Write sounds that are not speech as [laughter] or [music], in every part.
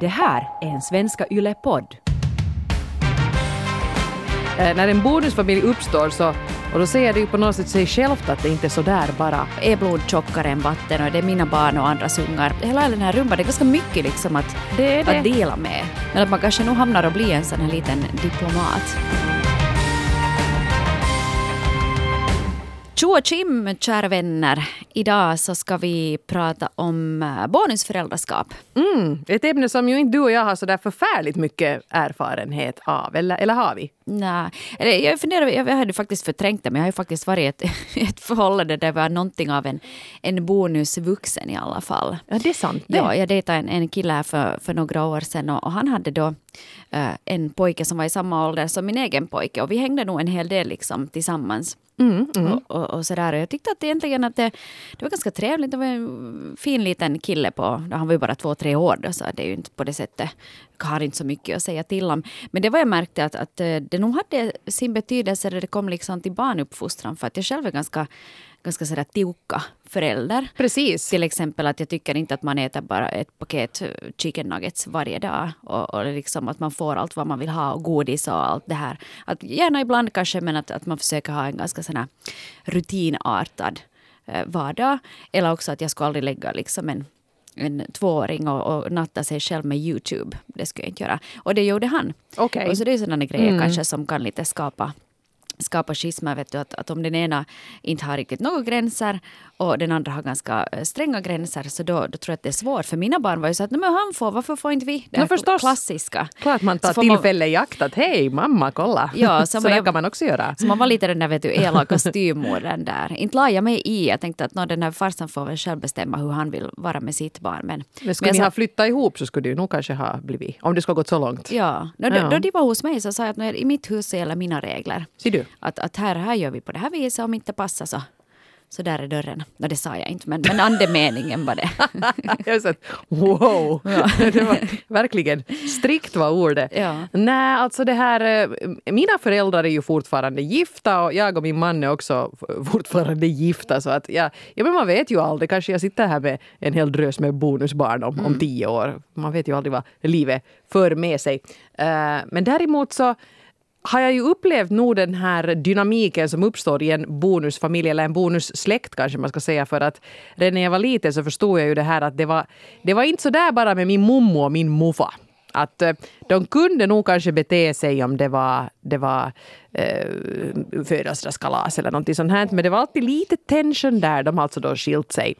Det här är en Svenska Yle-podd. Eh, när en bonusfamilj uppstår så, och då säger det ju på något sätt sig självt att det inte är så där bara. är blod tjockare än vatten och det är mina barn och andras ungar. Hela den här rumban, det är ganska mycket liksom att, Det det. att dela med. Men att man kanske nog hamnar och blir en sån här liten diplomat. Tjo och Kim, kära vänner. Idag så ska vi prata om eh, bonusföräldraskap. Mm, ett ämne som ju inte du och jag har så där förfärligt mycket erfarenhet av, eller, eller har vi? Nej, jag funderar, jag hade faktiskt förträngt det, men jag har ju faktiskt varit ett, [laughs] ett förhållande där jag var någonting av en, en bonusvuxen i alla fall. Ja, det är sant. Det. Ja, jag dejtade en, en kille här för, för några år sedan och, och han hade då en pojke som var i samma ålder som min egen pojke och vi hängde nog en hel del liksom tillsammans. Och, och, och sådär. Och jag tyckte att egentligen att det, det var ganska trevligt. Det var en fin liten kille på, han var ju bara två, tre år då, så det är ju inte på det sättet, jag har inte så mycket att säga till om. Men det var jag märkte att, att eh, det nog hade sin betydelse när det kom liksom till barnuppfostran, för att jag själv är ganska, ganska sådär tiukka förälder. Precis. Till exempel att jag tycker inte att man äter bara ett paket chicken nuggets varje dag. Och, och liksom att man får allt vad man vill ha och godis och allt det här. Att gärna ibland kanske men att, att man försöker ha en ganska sån här rutinartad eh, vardag. Eller också att jag skulle aldrig lägga liksom en en tvååring och, och natta sig själv med Youtube. Det skulle jag inte göra. Och det gjorde han. Okej. Och så det är sådana grejer kanske som kan lite skapa skapa schismer. Vet du, att, att om den ena inte har riktigt några gränser och den andra har ganska eh, stränga gränser så då, då tror jag att det är svårt. För mina barn var ju så att "Nej, men han får, varför får inte vi? Det No, förstås. klassiska. Klart man tar får man- tillfälle i akt att hej mamma kolla. Ja, så [laughs] så där kan man också göra. Så man var lite den där vet du, elaka [laughs] styvmodern där. Inte la jag mig i. Jag tänkte att nå, den här farsan får väl själv bestämma hur han vill vara med sitt barn. Men, Men skulle jag ni sa- ha flyttat ihop så skulle det ju nog kanske ha blivit, om det skulle ha gått så långt. Ja, då, Ja. då, då de var hos mig så sa jag att "Nå, i mitt hus gäller mina regler. Ser du? Att, att här, här gör vi på det här viset, om inte passar så, så där är dörren. No, det sa jag inte, men, men andemeningen var det. [laughs] jag sett, wow! [laughs] [laughs] det var verkligen strikt var ordet. Ja. Nej, alltså det här, eh, mina föräldrar är ju fortfarande gifta och jag och min man är också fortfarande gifta. Så att ja, ja, men man vet ju aldrig, kanske jag sitter här med en hel drös med bonusbarn om, om tio år. Man vet ju aldrig vad livet för med sig. Eh, men däremot så har jag ju upplevt nog den här dynamiken som uppstår i en bonusfamilj eller en bonussläkt kanske man ska säga för att redan när jag var liten så förstod jag ju det här att det var, det var inte så där bara med min mommo och min muffa. Att eh, de kunde nog kanske bete sig om det var, det var eh, födelsedagskalas eller någonting sånt här. Men det var alltid lite tension där. De har alltså då skilt sig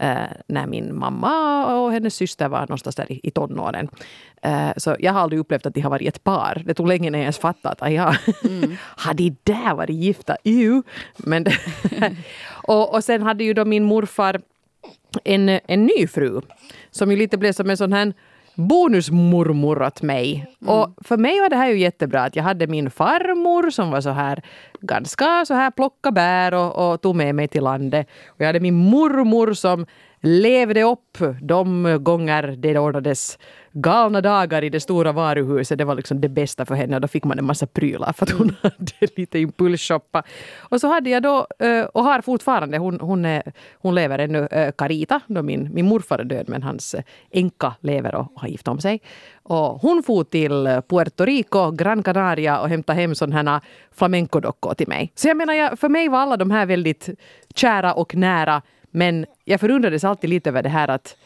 eh, när min mamma och hennes syster var någonstans där i, i tonåren. Eh, så jag har aldrig upplevt att de har varit ett par. Det tog länge när jag ens fattade att ja, har de där varit gifta? Ew. Men [laughs] och, och sen hade ju då min morfar en, en ny fru som ju lite blev som en sån här bonusmormor åt mig. Och för mig var det här ju jättebra att jag hade min farmor som var så här ganska så här plocka bär och, och tog med mig till landet. Och jag hade min mormor som levde upp de gånger det ordnades galna dagar i det stora varuhuset. Det var liksom det bästa för henne och då fick man en massa prylar för att hon hade lite impulsshoppa. Och så hade jag då, eh, och har fortfarande, hon, hon, är, hon lever ännu, eh, Carita, då min, min morfar är död men hans eh, änka lever och har gift om sig. Och hon for till eh, Puerto Rico, Gran Canaria och hämtade hem sådana flamencodockor till mig. Så jag menar, för mig var alla de här väldigt kära och nära men jag förundrades alltid lite över det här att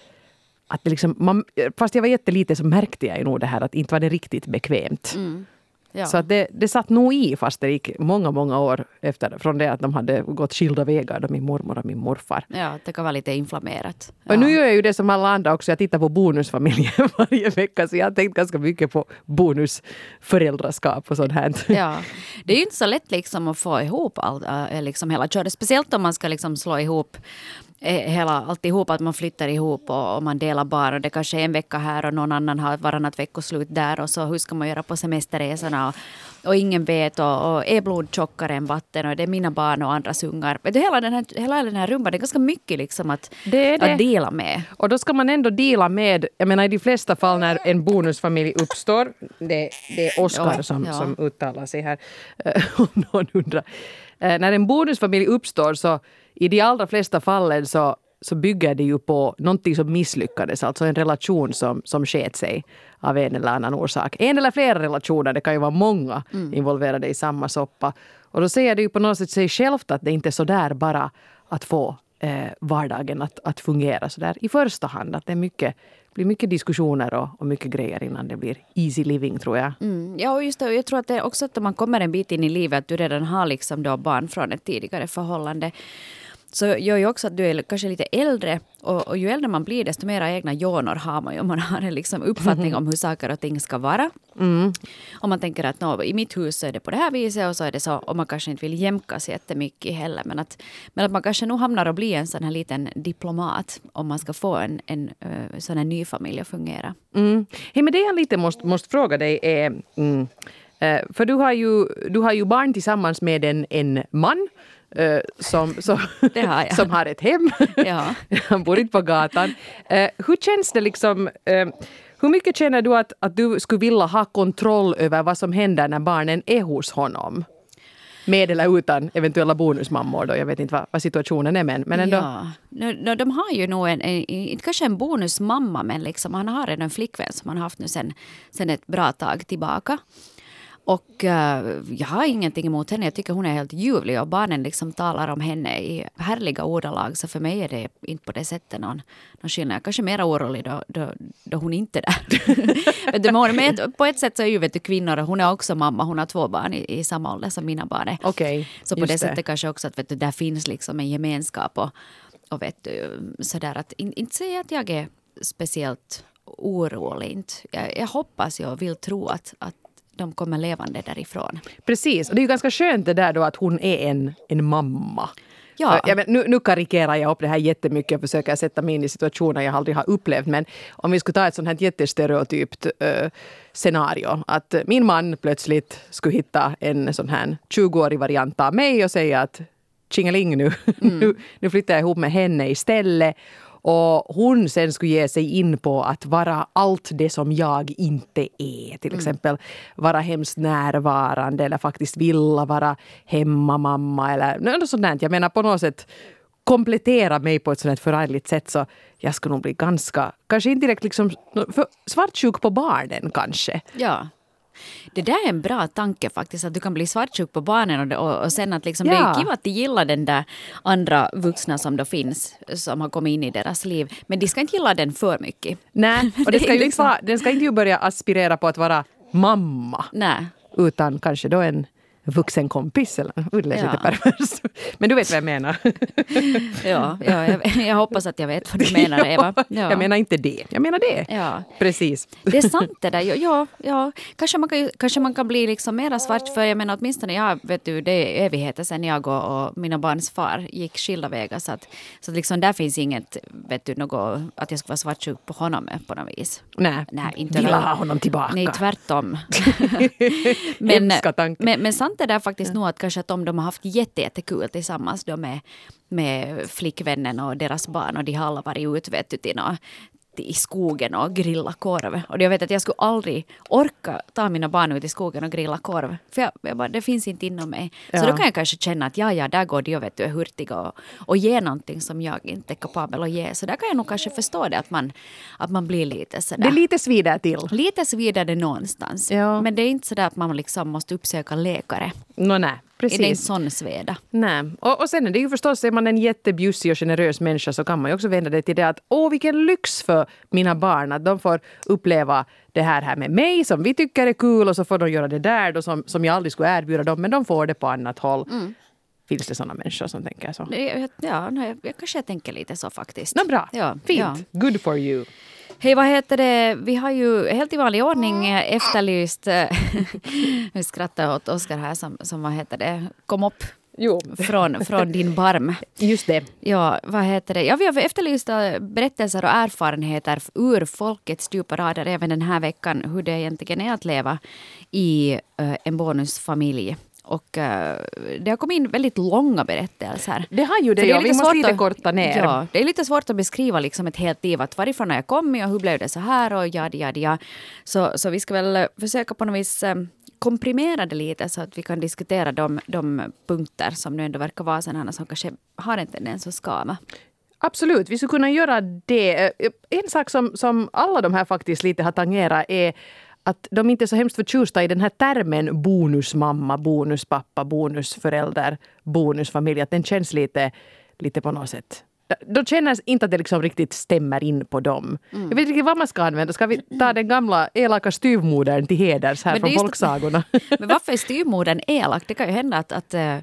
att det liksom, man, fast jag var jätteliten så märkte jag ju nog det här att inte var det riktigt bekvämt. Mm. Ja. Så att det, det satt nog i fast det gick många, många år efter från det att de hade gått skilda vägar, då min mormor och min morfar. ja, det kan vara lite inflammerat. Ja. Och nu gör jag ju det som alla andra också, jag tittar på Bonusfamiljen [laughs] varje vecka så jag har tänkt ganska mycket på bonusföräldraskap och sånt här. Ja, det är ju inte så lätt liksom att få ihop allt, äh, liksom hela köret. Speciellt om man ska liksom slå ihop hela alltihop, att man flyttar ihop och, och man delar barn. Och det kanske är en vecka här och någon annan har varannat veckoslut där. Och så hur ska man göra på semesterresorna? Och, och ingen vet och, och är blod tjockare än vatten och det är mina barn och andras ungar. Men det, hela, den här, hela den här rumban, det är ganska mycket liksom att, Det är det. att dela med. Och då ska man ändå dela med, jag menar i de flesta fall när en bonusfamilj uppstår, det, det är Oskar som, ja. som uttalar sig här, eh, [laughs] om någon undrar. Eh, När en bonusfamilj uppstår så i de allra flesta fallen så så bygger det ju på någonting som misslyckades, alltså en relation som, som sket sig av en eller annan orsak. En eller flera relationer, det kan ju vara många involverade i samma soppa. Och då säger det ju på något sätt sig självt att det inte är så där bara att få eh, vardagen att, att fungera så där i första hand. Att det är mycket, blir mycket diskussioner och, och mycket grejer innan det blir easy living tror jag. Mm, ja, och just det, jag tror att det är också att man kommer en bit in i livet, att du redan har liksom då barn från ett tidigare förhållande, så gör ju också att du är kanske lite äldre och, och ju äldre man blir desto mera egna jonor har man ju. Man har en liksom uppfattning om hur saker och ting ska vara. Mm. Och man tänker att no, i mitt hus så är det på det här viset och så är det så. Och man kanske inte vill jämkas jättemycket heller. Men att, men att man kanske nog hamnar och blir en sån här liten diplomat om man ska få en, en uh, sån här ny familj att fungera. Mm. Hey, men det jag lite måste, måste fråga dig är mm, eh, för du har, ju, du har ju barn tillsammans med en, en man eh, som, som, [laughs] som har ett hem. [laughs] Ja. [laughs] Han bor inte på gatan. Eh, hur känns det liksom eh, hur mycket känner du att, att du skulle vilja ha kontroll över vad som händer när barnen är hos honom? Med eller utan eventuella bonusmammor då. Jag vet inte vad, vad situationen är men, men ändå. Ja. No, no, de har ju nog en, en, inte kanske en bonusmamma men liksom, han har redan en flickvän som han har haft nu sen, sen ett bra tag tillbaka. Och uh, jag har ingenting emot henne. Jag tycker hon är helt ljuvlig och barnen liksom talar om henne i härliga ordalag. Så för mig är det inte på det sättet någon, någon skillnad. Jag är kanske mer orolig då, då, då hon inte är där. [laughs] men på ett sätt så är ju vet du, kvinnor, hon är också mamma, hon har två barn i, i samma ålder som mina barn är. Okej, Så på just det sättet kanske också att vet du, där finns liksom en gemenskap. Och, och vet du, sådär att in, inte säga att jag är speciellt orolig. Inte. Jag, jag hoppas jag vill tro att, att de kommer levande därifrån. Precis, och det är ju ganska skönt det där då att hon är en, en mamma. Ja. Men, nu, nu karikerar jag upp det här jättemycket och försöker sätta mig in i situationer jag aldrig har upplevt. Men om vi skulle ta ett sånt här jättestereotypt uh, scenario. Att min man plötsligt skulle hitta en sån här 20-årig variant av mig och säga att tjingeling nu, [laughs] nu, nu flyttar jag ihop med henne istället. Och hon sen skulle ge sig in på att vara allt det som jag inte är. Till exempel vara hemskt närvarande eller faktiskt vilja vara hemmamamma eller något sånt där. Jag menar på något sätt komplettera mig på ett sånt förargligt sätt så jag skulle nog bli ganska, kanske inte direkt liksom svartsjuk på barnen kanske. Ja. Det där är en bra tanke faktiskt, att du kan bli svartsjuk på barnen och, och, och sen att liksom, Ja. det är kiva att de gillar den där andra vuxna som då finns, som har kommit in i deras liv. Men de ska inte gilla den för mycket. Nej, [laughs] och det ska ju liksom- inte vara, den ska inte börja aspirera på att vara mamma. Nej. utan kanske då en vuxen kompis. Eller, det lät Ja. lite pervers. Men du vet vad jag menar. [laughs] Ja, ja jag, jag hoppas att jag vet vad du menar [laughs] Eva. Ja. Jag menar inte det. Jag menar det. Ja. Precis. Det är sant [laughs] det där. Ja, ja. Kanske, man kan, kanske man kan bli liksom mera svart för jag menar åtminstone jag vet du, det är evigheter sedan jag och, och mina barns far gick skilda vägar så att, så att liksom där finns inget, vet du, något, att jag skulle vara svartsjuk på honom på något vis. Nej, Nej, inte vill ha honom tillbaka. Nej, tvärtom. men, men, men sant är det faktiskt nog att kanske att om de har haft jätte, jättekul tillsammans då med, med flickvännen och deras barn och de har alla varit ute vet du, till nå- till- i skogen och grilla korv. Och jag vet att jag skulle aldrig orka ta mina barn ut i skogen och grilla korv. För jag, jag bara, det finns inte inom mig. Så Ja. då kan jag kanske känna att ja, ja, där går de och vet du, är hurtiga och, och ger någonting som jag inte är kapabel att ge. Så där kan jag nog kanske förstå det, att man, att man blir lite sådär. Det är lite svider till. Lite svider det någonstans. Ja. Men det är inte så där att man liksom måste uppsöka läkare. Nå, nej, Är det en precis. sån sveda? Nej. Och, och sen är det ju förstås, är man en jättebjussig och generös människa så kan man ju också vända det till det att åh vilken lyx för mina barn att de får uppleva det här, här med mig som vi tycker är kul och så får de göra det där då som, som jag aldrig skulle erbjuda dem men de får det på annat håll. Finns det sådana människor som tänker så? Ja, nej, jag, jag kanske tänker lite så faktiskt. Nå, bra, Ja, fint. ja. Good for you. Hej, vad heter det? Vi har ju helt i vanlig ordning eh, efterlyst... eh, [laughs] Nu skrattar åt Oskar här som, som vad heter det, kom upp Jo, från, från din barm. just det. Ja, vad heter det? Ja, vi har efterlyst eh, berättelser och erfarenheter ur folkets djupa rader även den här veckan. Hur det egentligen är att leva i eh, en bonusfamilj. Och eh, det har kommit in väldigt långa berättelser. Det har ju det, Så ja. Vi måste lite att- korta ner. Ja, det är lite svårt att beskriva liksom ett helt liv. Att varifrån har jag kommit och hur blev det så här och jadi jadi ja. Så, så vi ska väl eh, försöka på något vis eh, komprimera det lite så att vi kan diskutera de, de punkter som nu ändå verkar vara sådana som kanske har en tendens att skava. Absolut, vi skulle kunna göra det. En sak som, som alla de här faktiskt lite har tangerat är att de inte är så hemskt förtjusta i den här termen bonusmamma, bonuspappa, bonusförälder, bonusfamilj. Att den känns lite, lite på något sätt de känner inte att det liksom riktigt stämmer in på dem. Mm. Jag vet inte riktigt vad man ska använda. Ska vi ta den gamla elaka styvmodern till heders här från folksagorna? [laughs] Men varför är styvmodern elak? Det kan ju hända att, att uh,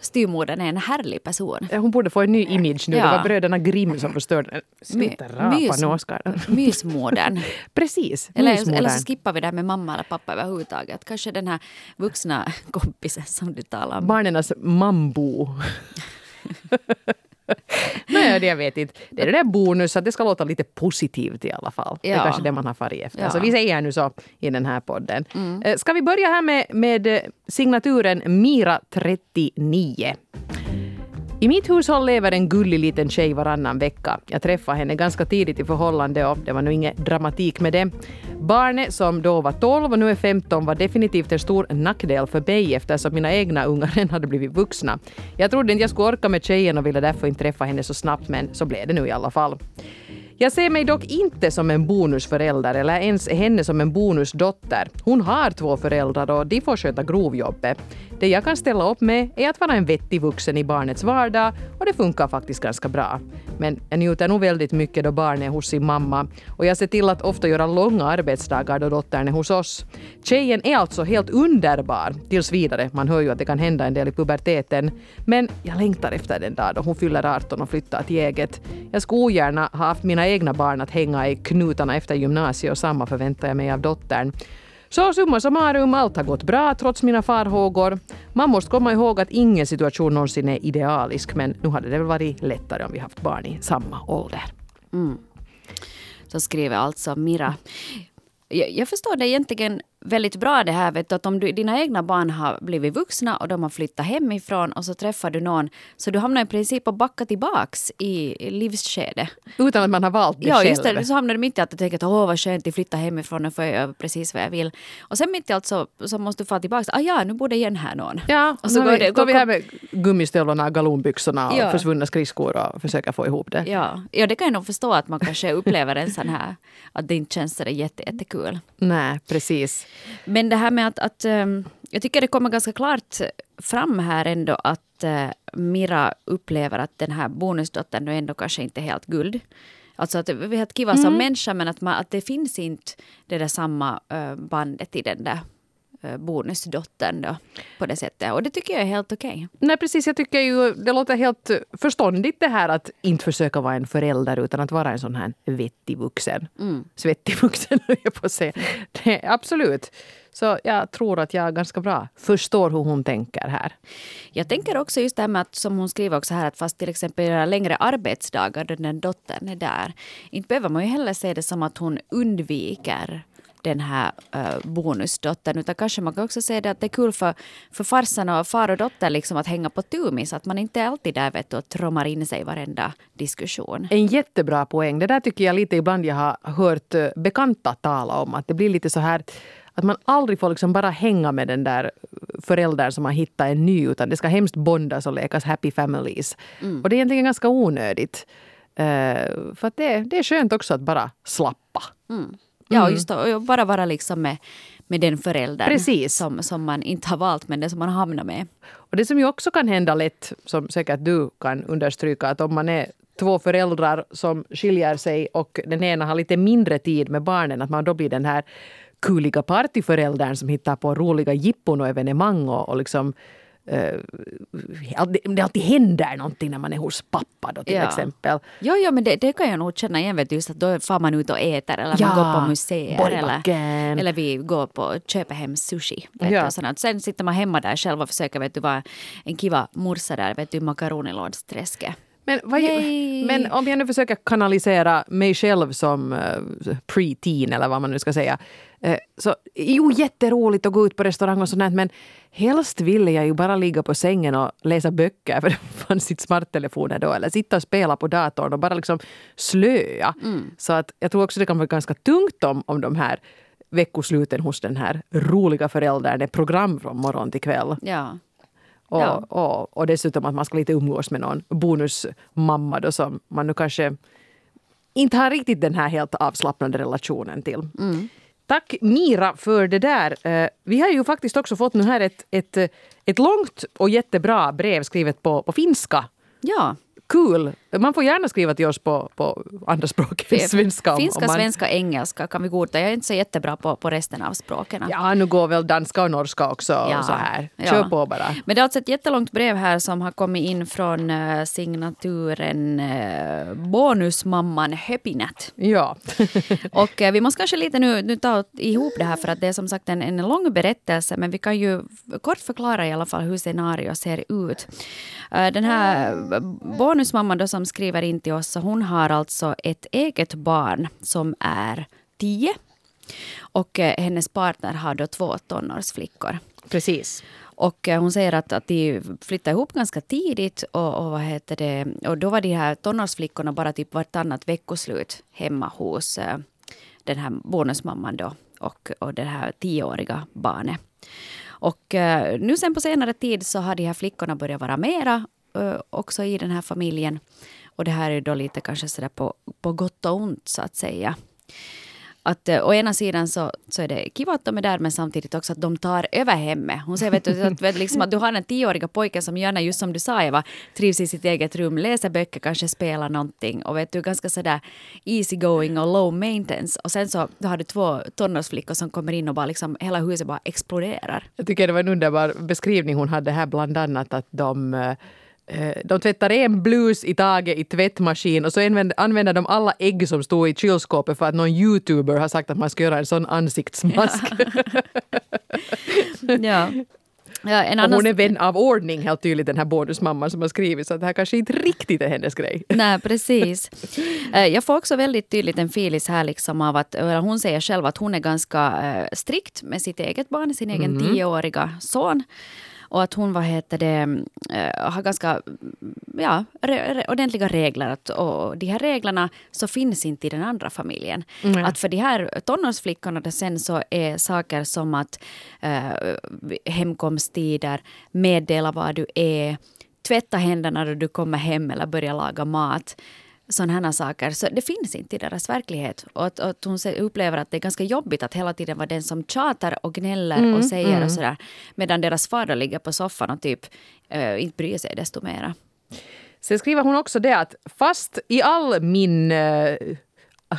styvmodern är en härlig person. Hon borde få en ny image nu. Ja. Det var bröderna Grimm som förstörde den. Sluta rapa nu, Oskar. [laughs] Mysmodern. Precis, eller, mysmodern. eller så skippar vi det här med mamma eller pappa överhuvudtaget. Kanske den här vuxna [laughs] kompisen som du talar om. Barnens mambo. [laughs] Nej, det jag vet inte. Det är det där bonus, att det ska låta lite positivt i alla fall. Ja. Det är kanske det man har farit efter. Ja. Så vi säger nu så i den här podden. Mm. Eh, ska vi börja här med, med signaturen Mira39. I mitt hushåll lever en gullig liten tjej varannan vecka. Jag träffade henne ganska tidigt i förhållande och det var nog ingen dramatik med det. Barnet som då var 12 och nu är 15 var definitivt en stor nackdel för mig eftersom mina egna ungar [laughs] redan hade blivit vuxna. Jag trodde inte jag skulle orka med tjejen och ville därför inte träffa henne så snabbt men så blev det nu i alla fall. Jag ser mig dock inte som en bonusförälder eller ens henne som en bonusdotter. Hon har två föräldrar och de får sköta grovjobbet. Det jag kan ställa upp med är att vara en vettig vuxen i barnets vardag och det funkar faktiskt ganska bra. Men jag njuter nog väldigt mycket då barnet är hos sin mamma och jag ser till att ofta göra långa arbetsdagar då dottern är hos oss. Tjejen är alltså helt underbar tills vidare. Man hör ju att det kan hända en del i puberteten. Men jag längtar efter den dag då hon fyller 18 och flyttar till eget. Jag skulle ogärna ha haft mina egna barn att hänga i knutarna efter gymnasiet och samma förväntar jag mig av dottern. Så summa summarum, allt har gått bra trots mina farhågor. Man måste komma ihåg att ingen situation någonsin är idealisk men nu hade det väl varit lättare om vi haft barn i samma ålder. Mm. Så skriver alltså Mira. Jag, jag förstår det egentligen väldigt bra det här vet du, att om du, dina egna barn har blivit vuxna och de har flyttat hemifrån och så träffar du någon så du hamnar i princip att backa tillbaks i livsskedet. Utan att man har valt det ja, själv? Ja, just det. Så hamnar du mitt i allt och tänker att åh vad skönt, att flytta hemifrån och får jag precis vad jag vill. Och sen mitt i allt så, så måste du få tillbaks, ah ja, nu bor det igen här någon. Ja, och så går vi, det, går vi här med gummistövlarna, galonbyxorna och ja. försvunna skridskor och försöker få ihop det. Ja. ja, det kan jag nog förstå att man kanske upplever en sån här, att det inte känns så jätte, jättekul. Nej, precis. Men det här med att, att um, jag tycker det kommer ganska klart fram här ändå att uh, Mira upplever att den här bonusdottern nu ändå kanske inte är helt guld. Alltså att vi har kiva som mm. människa men att, man, att det finns inte det där samma uh, bandet i den där Eh, bonusdottern då, på det sättet. Och det tycker jag är helt okej. Okay. Nej precis, jag tycker ju det låter helt förståndigt det här att inte försöka vara en förälder utan att vara en sån här vettig vuxen. Mm. Svettig vuxen [laughs] höll jag på att säga. Det, absolut. Så jag tror att jag ganska bra förstår hur hon tänker här. Jag tänker också just det här med att, som hon skriver också här, att fast till exempel göra längre arbetsdagar då den dottern är där. Inte behöver man ju heller se det som att hon undviker den här uh, bonusdottern. Utan kanske man kan också se det att det är kul för, för farsan och far och dotter liksom att hänga på tumis. Att man inte alltid där vet du, och trommar in sig i varenda diskussion. En jättebra poäng. Det där tycker jag lite ibland jag har hört uh, bekanta tala om. Att det blir lite så här att man aldrig får liksom bara hänga med den där föräldern som har hittat en ny. Utan det ska hemskt bondas och lekas happy families. Mm. Och det är egentligen ganska onödigt. Uh, för det, det är skönt också att bara slappa. Mm. Ja, mm. just och bara vara liksom med, med den föräldern Precis. Som, som man inte har valt men den som man hamnar med. Och det som ju också kan hända lätt, som säkert du kan understryka, att om man är två föräldrar som skiljer sig och den ena har lite mindre tid med barnen, att man då blir den här kuliga partyföräldern som hittar på roliga jippon och evenemang och, och liksom det alltid händer någonting när man är hos pappa då till ja. exempel. Jo, jo men det, det, kan jag nog känna igen. Vet du, just att då far man ut och äter eller ja, man går på museer. Eller, eller vi går på köper hem sushi. Vet ja. du, Sen sitter man hemma där själv och försöker vet du, vara en kiva morsa där vet du, makaronilådsträsket. Men, vad, men om jag nu försöker kanalisera mig själv som uh, pre-teen eller vad man nu ska säga. Uh, så jo, jätteroligt att gå ut på restaurang och sånt men helst ville jag ju bara ligga på sängen och läsa böcker [laughs] för det fanns inte smarttelefoner då. Eller sitta och spela på datorn och bara liksom slöa. Mm. Så att jag tror också det kan vara ganska tungt om, om de här veckosluten hos den här roliga föräldern är program från morgon till kväll. Ja. Och, Ja. och, och dessutom att man ska lite umgås med någon bonusmamma då som man nu kanske inte har riktigt den här helt avslappnade relationen till. Tack Mira för det där. Eh, Vi har ju faktiskt också fått nu här ett, ett, ett långt och jättebra brev skrivet på, på finska. Ja, Kul! Man får gärna skriva till oss på, på andra språk än svenska. Finska, man, svenska, engelska kan vi godta. Jag är inte så jättebra på, på resten av språken. Ja, nu går väl danska och norska också Ja, så här. ja. Kör på bara. Men det är alltså ett jättelångt brev här som har kommit in från eh, signaturen uh, Bonusmamman Höpinät. Ja. [laughs] Och eh, vi måste kanske lite nu, nu ta ihop det här för att det är som sagt en, en lång berättelse men vi kan ju kort förklara i alla fall hur scenariot ser ut. Den här bonusmamman då som skriver in till oss, hon har alltså ett eget barn som är tio och eh, hennes partner har då två tonårsflickor. Precis. Och eh, hon säger att, att de flyttade ihop ganska tidigt och, och, vad heter det, och då var de här tonårsflickorna bara typ vartannat veckoslut hemma hos eh, den här bonusmamman då och, och det här tioåriga barnet. Och nu sen på senare tid så har de här flickorna börjat vara mera Eh, också i den här familjen. Och det här är då lite kanske sådär på, på gott och ont så att säga att eh, å ena sidan så, så är det kiva att de är där men samtidigt också att de tar över hemmet. Hon säger vet du, att, vet, liksom, att du har den tioåriga pojken som gärna, just som du sa Eva, trivs i sitt eget rum, läser böcker, kanske spelar någonting och vet du, ganska sådär easy going och low maintenance. Och sen så då har du två tonårsflickor som kommer in och bara liksom, hela huset bara exploderar. Jag tycker det var en underbar beskrivning hon hade här bland annat att de eh, de tvättar en blus i taget i tvättmaskin och så använder, använder de alla ägg som stod i kylskåpet för att någon youtuber har sagt att man ska göra en sån ansiktsmask. Ja. Ja, en och annan... hon är vän av ordning helt tydligt den här bonusmamman som har skrivit så det här kanske inte riktigt är hennes grej. Nej, precis. Eh, Jag får också väldigt tydligt en filis här liksom av att hon säger själv att hon är ganska eh, strikt med sitt eget barn, sin egen tioåriga son. Och att hon vad heter det, eh, har ganska ja, re, re, ordentliga regler. Att, och de här reglerna så finns inte i den andra familjen. Nej. Att för de här tonårsflickorna det sen så är saker som att eh, hemkomsttider, meddela var du är, tvätta händerna när du kommer hem eller börja laga mat. Sådana här saker. Så det finns inte i deras verklighet. Och att, att hon upplever att det är ganska jobbigt att hela tiden vara den som tjatar och gnäller och säger och sådär. Medan deras då ligger på soffan och typ eh, inte bryr sig desto mera. Sen skriver hon också det att fast i all min, eh,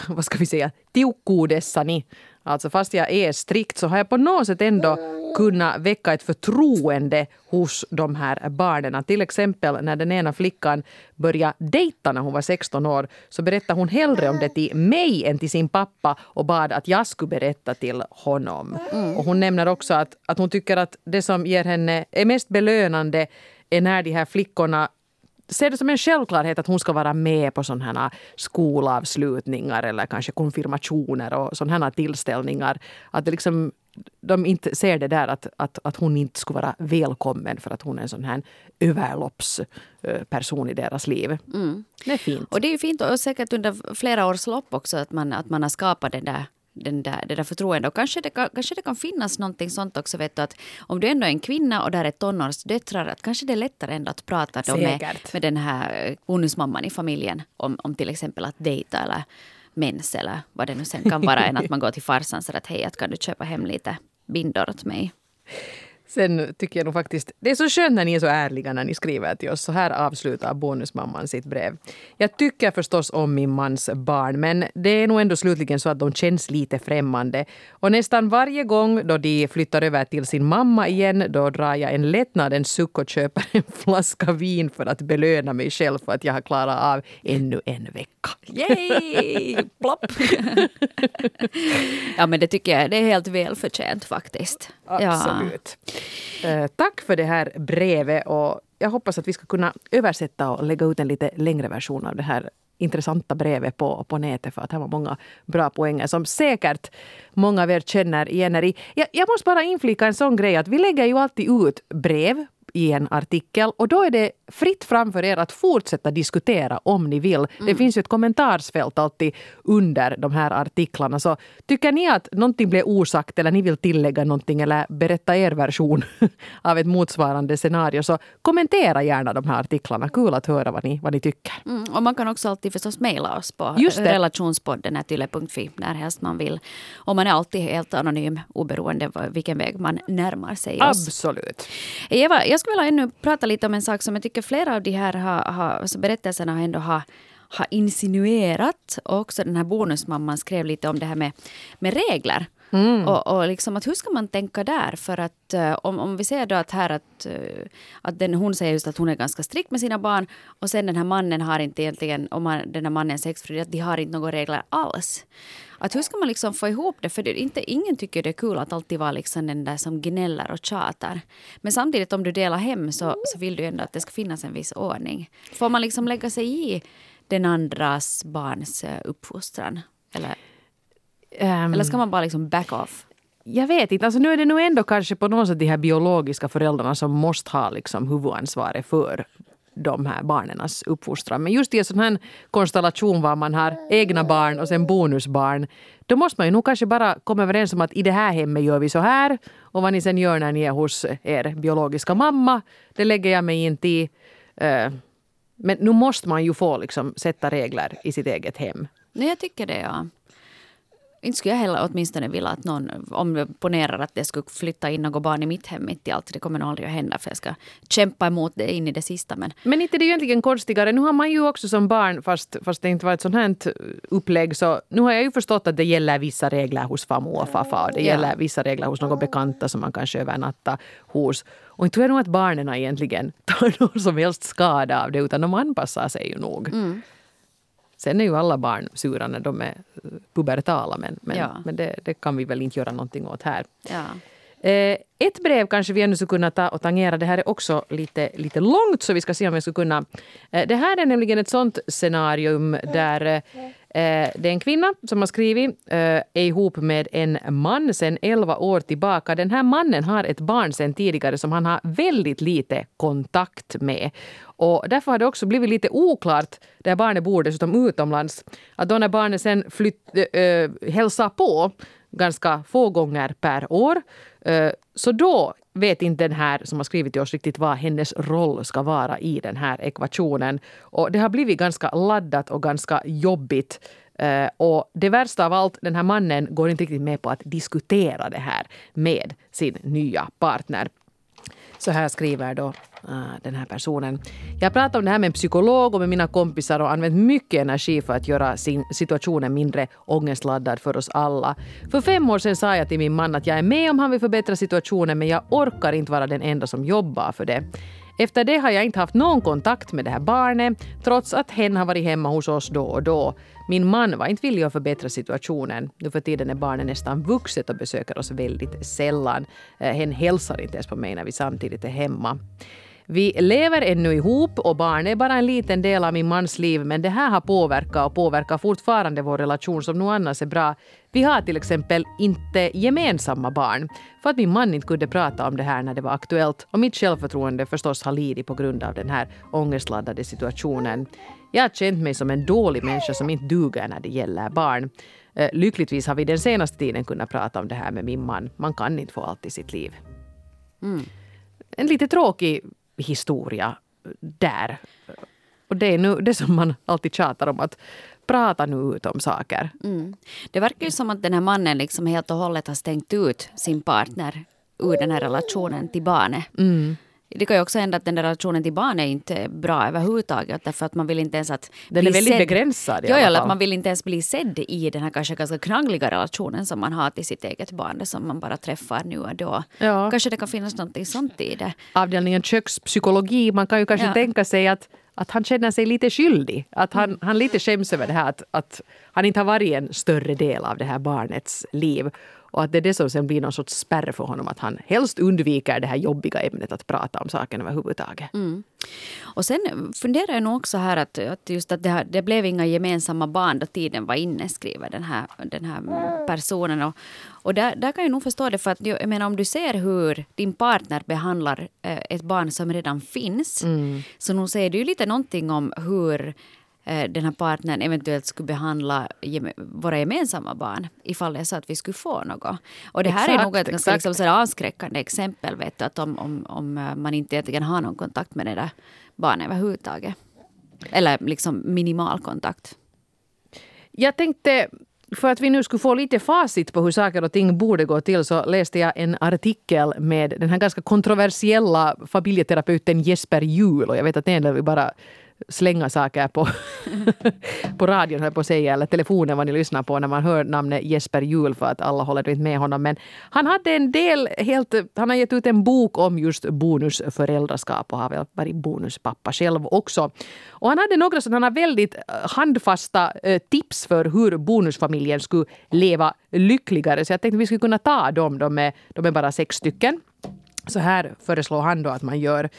vad ska vi säga, tiukkuudessani, alltså fast jag är strikt så har jag på något sätt ändå kunnat väcka ett förtroende hos de här barnen. Till exempel när den ena flickan började dejta när hon var 16 år så berättade hon hellre om det till mig än till sin pappa och bad att jag skulle berätta till honom. Och hon nämner också att, att hon tycker att det som ger henne är mest belönande är när de här flickorna ser det som en självklarhet att hon ska vara med på sådana skolavslutningar eller kanske konfirmationer och sådana här tillställningar. Att det liksom, de inte ser det där att, att, att hon inte skulle vara välkommen för att hon är en sån här överloppsperson i deras liv. Det är fint. Och det är ju fint och säkert under flera års lopp också att man, att man har skapat den där den där, det där förtroendet. Och kanske det, kan, kanske det kan finnas någonting sånt också. Vet du, att om du ändå är en kvinna och där är tonårsdöttrar, att kanske det är lättare ändå att prata då med, med den här bonusmamman i familjen om, om till exempel att dejta eller mens eller vad det nu sen kan vara än att man går till farsan så att hej, att kan du köpa hem lite bindor åt mig. Sen tycker jag nog faktiskt, det är så skönt när ni är så ärliga när ni skriver till oss. Så här avslutar bonusmamman sitt brev. Jag tycker förstås om min mans barn, men det är nog ändå slutligen så att de känns lite främmande. Och nästan varje gång då de flyttar över till sin mamma igen, då drar jag en lättnadens suck och köper en [laughs] flaska vin för att belöna mig själv för att jag har klarat av ännu en vecka. Yay! Plopp! [laughs] ja, men det tycker jag det är helt välförtjänt faktiskt. Ja. Eh, tack för det här brevet och jag hoppas att vi ska kunna översätta och lägga ut en lite längre version av det här intressanta brevet på, på nätet för att här var många bra poänger som säkert många av er känner igen er i. Jag, jag måste bara inflika en sån grej att vi lägger ju alltid ut brev i en artikel och då är det fritt framför er att fortsätta diskutera om ni vill. Det Mm. finns ju ett kommentarsfält alltid under de här artiklarna. Så tycker ni att någonting blev osagt eller ni vill tillägga någonting eller berätta er version [laughs] av ett motsvarande scenario så kommentera gärna de här artiklarna. Kul att höra vad ni, vad ni tycker. Mm, och man kan också alltid förstås mejla oss på det. relationspodden yle.fi när helst man vill. Och man är alltid helt anonym oberoende vilken väg man närmar sig oss. Absolut. Eva, jag skulle vilja ännu prata lite om en sak som jag tycker flera av de här har, har, alltså berättelserna har ändå har, har insinuerat. Och också den här bonusmamman skrev lite om det här med, med regler. Mm. Och, och liksom att hur ska man tänka där? För att eh, om, om vi ser då att här att, eh, att den, hon säger just att hon är ganska strikt med sina barn och sen den här mannen har inte egentligen, om man, den här mannens exfru, att de har inte några regler alls. Att hur ska man liksom få ihop det? För det, inte, ingen tycker det är kul att alltid vara liksom den där som gnäller och tjatar. Men samtidigt om du delar hem så, så vill du ändå att det ska finnas en viss ordning. Får man liksom lägga sig i den andras barns eh, uppfostran? Eller, Ehm, eller ska man bara liksom back off? Jag vet inte. Alltså nu är det nog ändå kanske på något sätt de här biologiska föräldrarna som måste ha liksom huvudansvaret för de här barnens uppfostran. Men just i en sån här konstellation var man har egna barn och sen bonusbarn, då måste man ju nog kanske bara komma överens om att i det här hemmet gör vi så här och vad ni sen gör när ni är hos er biologiska mamma, det lägger jag mig inte i. Eh, Men nu måste man ju få liksom sätta regler i sitt eget hem. Nej, jag tycker det, ja. Inte skulle jag heller åtminstone vilja att någon, om jag ponerar att det skulle flytta in något barn i mitt hem mitt i allt, det kommer nog aldrig att hända för jag ska kämpa emot det in i det sista. Men Men inte det är ju egentligen konstigare. Nu har man ju också som barn, fast, fast det inte var ett sånt här upplägg, så nu har jag ju förstått att det gäller vissa regler hos farmor och farfar. Det Ja. gäller vissa regler hos några bekanta som man kanske övernattar hos. Och inte tror jag nog att barnen egentligen [laughs] tar någon som helst skada av det, utan de anpassar sig ju nog. Mm. Sen är ju alla barn sura när de är eh, pubertala, men, men, Ja. men det, det kan vi väl inte göra någonting åt här. ja. Eh, ett brev kanske vi ännu skulle kunna ta och tangera. Det här är också lite, lite långt så vi ska se om vi skulle kunna... Eh, det här är nämligen ett sånt scenarium där eh, Eh, det är en kvinna som har skrivit eh, är ihop med en man sedan 11 år tillbaka. Den här mannen har ett barn sedan tidigare som han har väldigt lite kontakt med. Och därför har det också blivit lite oklart, där barnet bor dessutom utomlands, att då när barnet sen flytt, äh, hälsar på ganska få gånger per år. Eh, så då vet inte den här som har skrivit till oss riktigt vad hennes roll ska vara i den här ekvationen. Och det har blivit ganska laddat och ganska jobbigt. Eh, och det värsta av allt, den här mannen går inte riktigt med på att diskutera det här med sin nya partner. Så här skriver då eh, den här personen. Jag har pratat om det här med en psykolog och med mina kompisar och använt mycket energi för att göra sin situationen mindre ångestladdad för oss alla. För fem år sedan sa jag till min man att jag är med om han vill förbättra situationen men jag orkar inte vara den enda som jobbar för det. Efter det har jag inte haft någon kontakt med det här barnet trots att hen har varit hemma hos oss då och då. Min man var inte villig att förbättra situationen. Nu för tiden är barnet nästan vuxet och besöker oss väldigt sällan. Eh, hen hälsar inte ens på mig när vi samtidigt är hemma. Vi lever ännu ihop och barn är bara en liten del av min mans liv men det här har påverkat och påverkar fortfarande vår relation som nog annars är bra. Vi har till exempel inte gemensamma barn för att min man inte kunde prata om det här när det var aktuellt och mitt självförtroende förstås har lidit på grund av den här ångestladdade situationen. Jag har känt mig som en dålig människa som inte duger när det gäller barn. Eh, Lyckligtvis har vi den senaste tiden kunnat prata om det här med min man. Man kan inte få allt i sitt liv. En lite tråkig historia där. Och det är nu det som man alltid tjatar om, att prata nu ut om saker. Mm. Det verkar ju som att den här mannen liksom helt och hållet har stängt ut sin partner ur den här relationen till barnet. Det kan ju också hända att den där relationen till inte är bra överhuvudtaget. Därför att man vill inte ens att Den är väldigt sedd. begränsad i alla fall. att man vill inte ens bli sedd i den här kanske ganska knaggliga relationen som man har till sitt eget barn. Det som man bara träffar nu och då. Ja. Kanske det kan finnas något sånt i det. Avdelningen kökspsykologi, man kan ju kanske Ja. tänka sig att, att han känner sig lite skyldig. Att han, han lite skäms över det här att, att han inte har varit en större del av det här barnets liv. Och att det är det som sen blir någon sorts spärr för honom. Att han helst undviker det här jobbiga ämnet att prata om saken överhuvudtaget. Mm. Och sen funderar jag nog också här att, att just att det, här, det blev inga gemensamma barn då tiden var inne, skriver den här, den här personen. Och, och där, där kan jag nog förstå det, för att jag menar om du ser hur din partner behandlar eh, ett barn som redan finns, mm. så nog säger det ju lite någonting om hur den här partnern eventuellt skulle behandla våra gemensamma barn ifall det är så att vi skulle få något. Och det här exakt, är nog ett ganska liksom, avskräckande exempel. Vet du, att om, om, om eh, man inte egentligen har någon kontakt med det där barnet överhuvudtaget. Eller liksom minimal kontakt. Jag tänkte för att vi nu skulle få lite facit på hur saker och ting borde gå till så läste jag en artikel med den här ganska kontroversiella familjeterapeuten Jesper Juhl. Och jag vet att del vill bara slänga saker på, [laughs] på radion, höll på att säga, eller telefonen vad ni lyssnar på när man hör namnet Jesper Juhl för att alla håller inte med honom. Men han hade en del helt, han har gett ut en bok om just bonusföräldraskap och har väl varit bonuspappa själv också. Och han hade några sådana väldigt eh, handfasta eh, tips för hur bonusfamiljen skulle leva lyckligare. Så jag tänkte att vi skulle kunna ta dem. De är, de är bara sex stycken. Så här föreslår han då att man gör.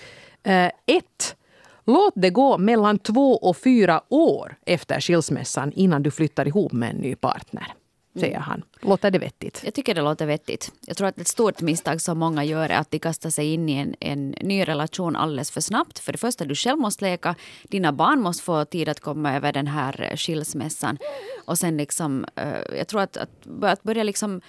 Eh, ett Låt det gå mellan två och fyra år efter skilsmässan innan du flyttar ihop med en ny partner. Säger mm. han. Låter det vettigt? Jag tycker det låter vettigt. Jag tror att ett stort misstag som många gör är att de kastar sig in i en, en ny relation alldeles för snabbt. För det första, du själv måste leka. Dina barn måste få tid att komma över den här skilsmässan. Och sen liksom, uh, jag tror att, att, att börja liksom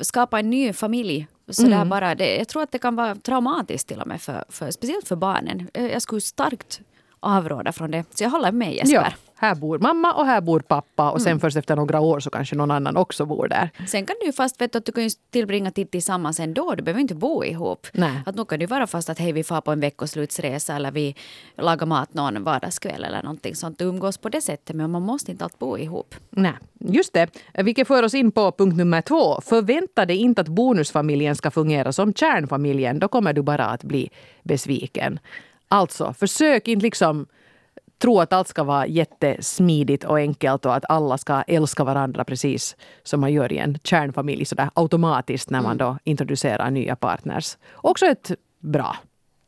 skapa en ny familj så mm. bara, det, jag tror att det kan vara traumatiskt till och med, för, för, speciellt för barnen. Jag skulle starkt avråda från det. Så jag håller med Jesper. Ja, här bor mamma och här bor pappa och sen mm. först efter några år så kanske någon annan också bor där. Sen kan du ju fast veta att du kan tillbringa tid tillsammans ändå. Du behöver inte bo ihop. Nej. Att nu kan det vara fast att hej vi far på en veckoslutsresa eller vi lagar mat någon vardagskväll eller någonting sånt. Du umgås på det sättet men man måste inte allt bo ihop. Nej, just det. Vilket för oss in på punkt nummer två. Förvänta dig inte att bonusfamiljen ska fungera som kärnfamiljen. Då kommer du bara att bli besviken. Alltså, försök inte liksom tro att allt ska vara jättesmidigt och enkelt och att alla ska älska varandra precis som man gör i en kärnfamilj sådär automatiskt när man mm. då introducerar nya partners. Också ett bra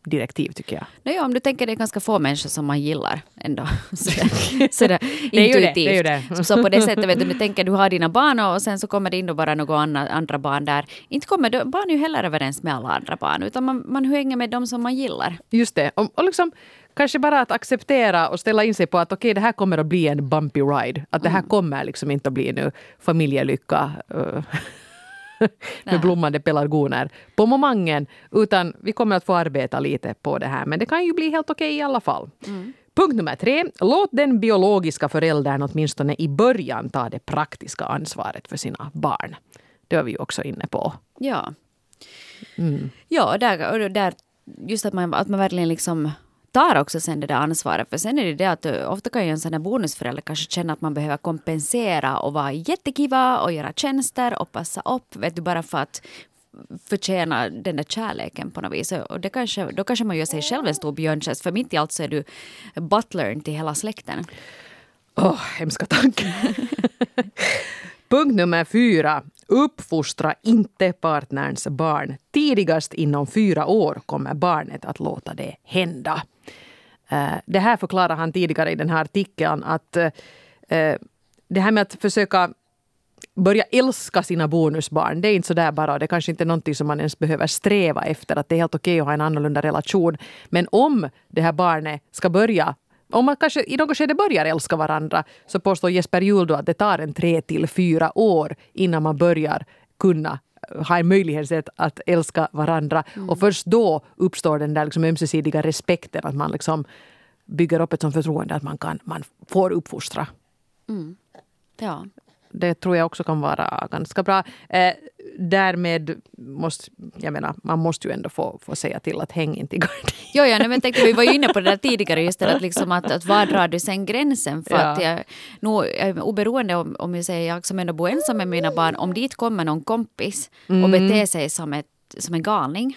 direktiv tycker jag. Nej, om du tänker det är ganska få människor som man gillar ändå. Sådär, sådär intuitivt. Det, det, det. Så på det sättet, vet du, du tänker du har dina barn och sen så kommer det in bara några andra, andra barn där. Inte kommer barn ju heller överens med alla andra barn utan man, man hänger med dem som man gillar. Just det. Och, och liksom, kanske bara att acceptera och ställa in sig på att okej, okay, det här kommer att bli en bumpy ride. Att det här mm. kommer liksom inte att bli nu familjelycka. [laughs] Med blommande pelargoner på momangen. Utan vi kommer att få arbeta lite på det här. Men det kan ju bli helt okej okay i alla fall. Mm. Punkt nummer tre. Låt den biologiska föräldern åtminstone i början ta det praktiska ansvaret för sina barn. Det var vi ju också inne på. Ja. Mm. Ja, där, där, just att man, att man verkligen liksom tar också sen det där ansvaret. För sen är det det att eh, ofta kan ju en sån här bonusförälder kanske känna att man behöver kompensera och vara jättekiva och göra tjänster och passa upp. Vet du, bara för att förtjäna den där kärleken på något vis. Och det kanske, då kanske man gör sig själv en stor björntjänst. För mitt i allt så är du butlern till hela släkten. Åh, oh, hemska tanke. [laughs] Punkt nummer fyra. Uppfostra inte partnerns barn. Tidigast inom fyra år kommer barnet att låta det hända. Eh, det här förklarar han tidigare i den här artikeln att eh, det här med att försöka börja älska sina bonusbarn, det är inte så där bara. Det kanske inte är någonting som man ens behöver sträva efter. Att det är helt okej att ha en annorlunda relation. Men om det här barnet ska börja om man kanske i något skede börjar älska varandra så påstår Jesper Juhl att det tar en tre till fyra år innan man börjar kunna ha en möjlighet att älska varandra. Mm. Och först då uppstår den där liksom ömsesidiga respekten. Att man liksom bygger upp ett sånt förtroende att man, kan, man får uppfostra. Mm. Ja. Det tror jag också kan vara ganska bra. Eh, därmed måste, jag menar, man måste ju ändå få, få säga till att häng inte i garden. Jo, ja, men tänkte, vi var ju inne på det där tidigare, just det att, [laughs] liksom att, att var drar du sen gränsen? För ja. att jag, nu, oberoende om, om jag säger jag som ändå bor ensam med mina barn, om dit kommer någon kompis mm. och beter sig som, ett, som en galning,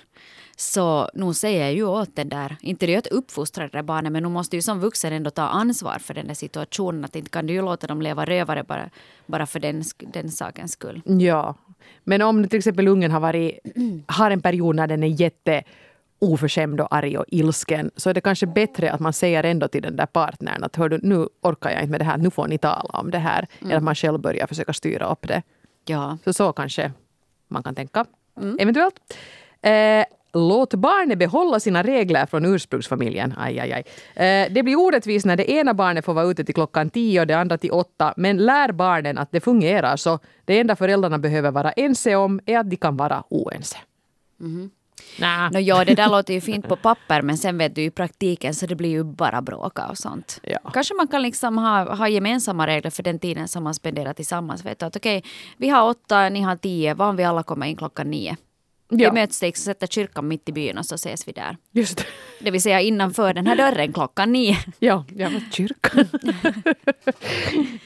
så nu säger jag ju åt den där, inte det att uppfostra det där barnet, men nu måste ju som vuxen ändå ta ansvar för den där situationen. Att inte kan du ju låta dem leva rövare bara, bara för den, den sakens skull. Ja, Men om till exempel ungen har, varit, har en period när den är jätte oförskämd och arg och ilsken så är det kanske bättre att man säger ändå till den där partnern att Hör du, nu orkar jag inte med det här, nu får ni tala om det här. Eller att man själv börjar försöka styra upp det. Ja. Så så kanske man kan tänka. Eventuellt. Eh, låt barnet behålla sina regler från ursprungsfamiljen. Aj, aj, aj. Eh, det blir orättvist när det ena barnet får vara ute till klockan tio och det andra till åtta. Men lär barnen att det fungerar så det enda föräldrarna behöver vara ense om är att de kan vara oense. Nä. No, ja, det där låter ju fint på papper men sen vet du i praktiken så det blir ju bara bråka och sånt. Ja. Kanske man kan liksom ha, ha gemensamma regler för den tiden som man spenderar tillsammans. Vet du, att okej, vi har åtta, ni har tio, vad om vi alla kommer in klockan nio? Ja. Vi möts liksom, sätter kyrkan mitt i byn och så ses vi där. Just det. Det vill säga innanför den här dörren klockan nio. Ja, jag var kyrkan.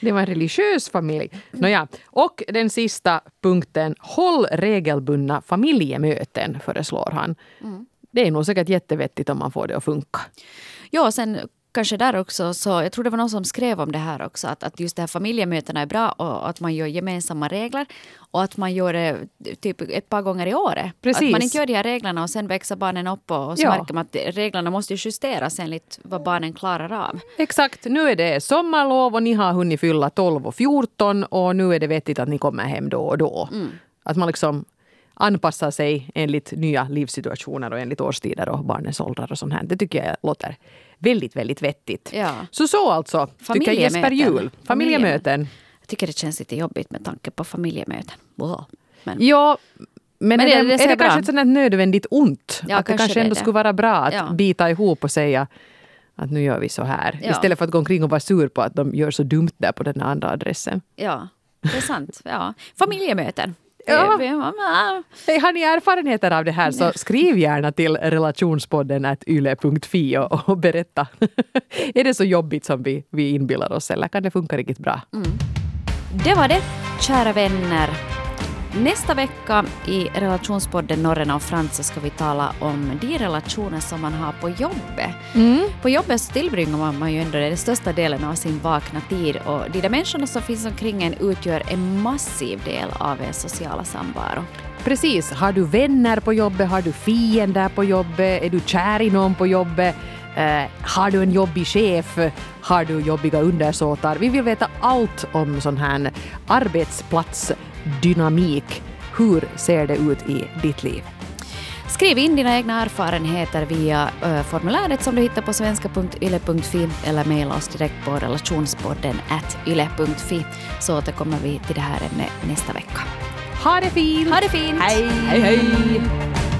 [laughs] det var en religiös familj. Nåja. Och den sista punkten. Håll regelbundna familjemöten, föreslår han. Det är nog säkert jättevettigt om man får det att funka. Ja, sen kanske där också, så jag tror det var någon som skrev om det här också, att, att just det här familjemötena är bra och att man gör gemensamma regler och att man gör det typ ett par gånger i året. Precis. Att man inte gör de här reglerna och sen växer barnen upp och, och så Ja. märker man att reglerna måste ju justeras enligt vad barnen klarar av. Exakt, nu är det sommarlov och ni har hunnit fylla 12 och 14 och nu är det vettigt att ni kommer hem då och då. Att man liksom anpassar sig enligt nya livssituationer och enligt årstider och barnens åldrar och sånt här. Det tycker jag låter väldigt, väldigt vettigt. Ja. Så så alltså, tycker Jesper. Juhl. Familjemöten. Jag tycker det känns lite jobbigt med tanke på familjemöten. Wow. Men, Ja, men, Men är, det, det är det kanske ett sånt nödvändigt ont? Ja, att kanske kanske det är ändå det. skulle vara bra att Ja. bita ihop och säga att nu gör vi så här. Ja. Istället för att gå omkring och vara sur på att de gör så dumt där på den andra adressen. ja, det är sant. Ja. Familjemöten. Ja. Har ni erfarenheter av det här så skriv gärna till relationspodden at yle.fi och, och berätta. [laughs] är det så jobbigt som vi, vi inbillar oss eller kan det funka riktigt bra? Det var det, kära vänner. Nästa vecka i relationspodden Norrena och Frans så ska vi tala om de relationer som man har på jobbet. På jobbet så tillbringar man, man ju ändå den största delen av sin vakna tid och de där människorna som finns omkring en utgör en massiv del av en sociala samvaro. Precis. Har du vänner på jobbet? Har du fiender på jobbet? Är du kär i någon på jobbet? Eh, har du en jobbig chef? Har du jobbiga undersåtar? Vi vill veta allt om sån här arbetsplatsdynamik. Hur ser det ut i ditt liv? Skriv in dina egna erfarenheter via ö, formuläret som du hittar på svenska.yle.fi eller mejla oss direkt på relationspodden at yle.fi så återkommer vi till det här ämnet nästa vecka. Ha det fint! Ha det fint! Hej! hej! hej.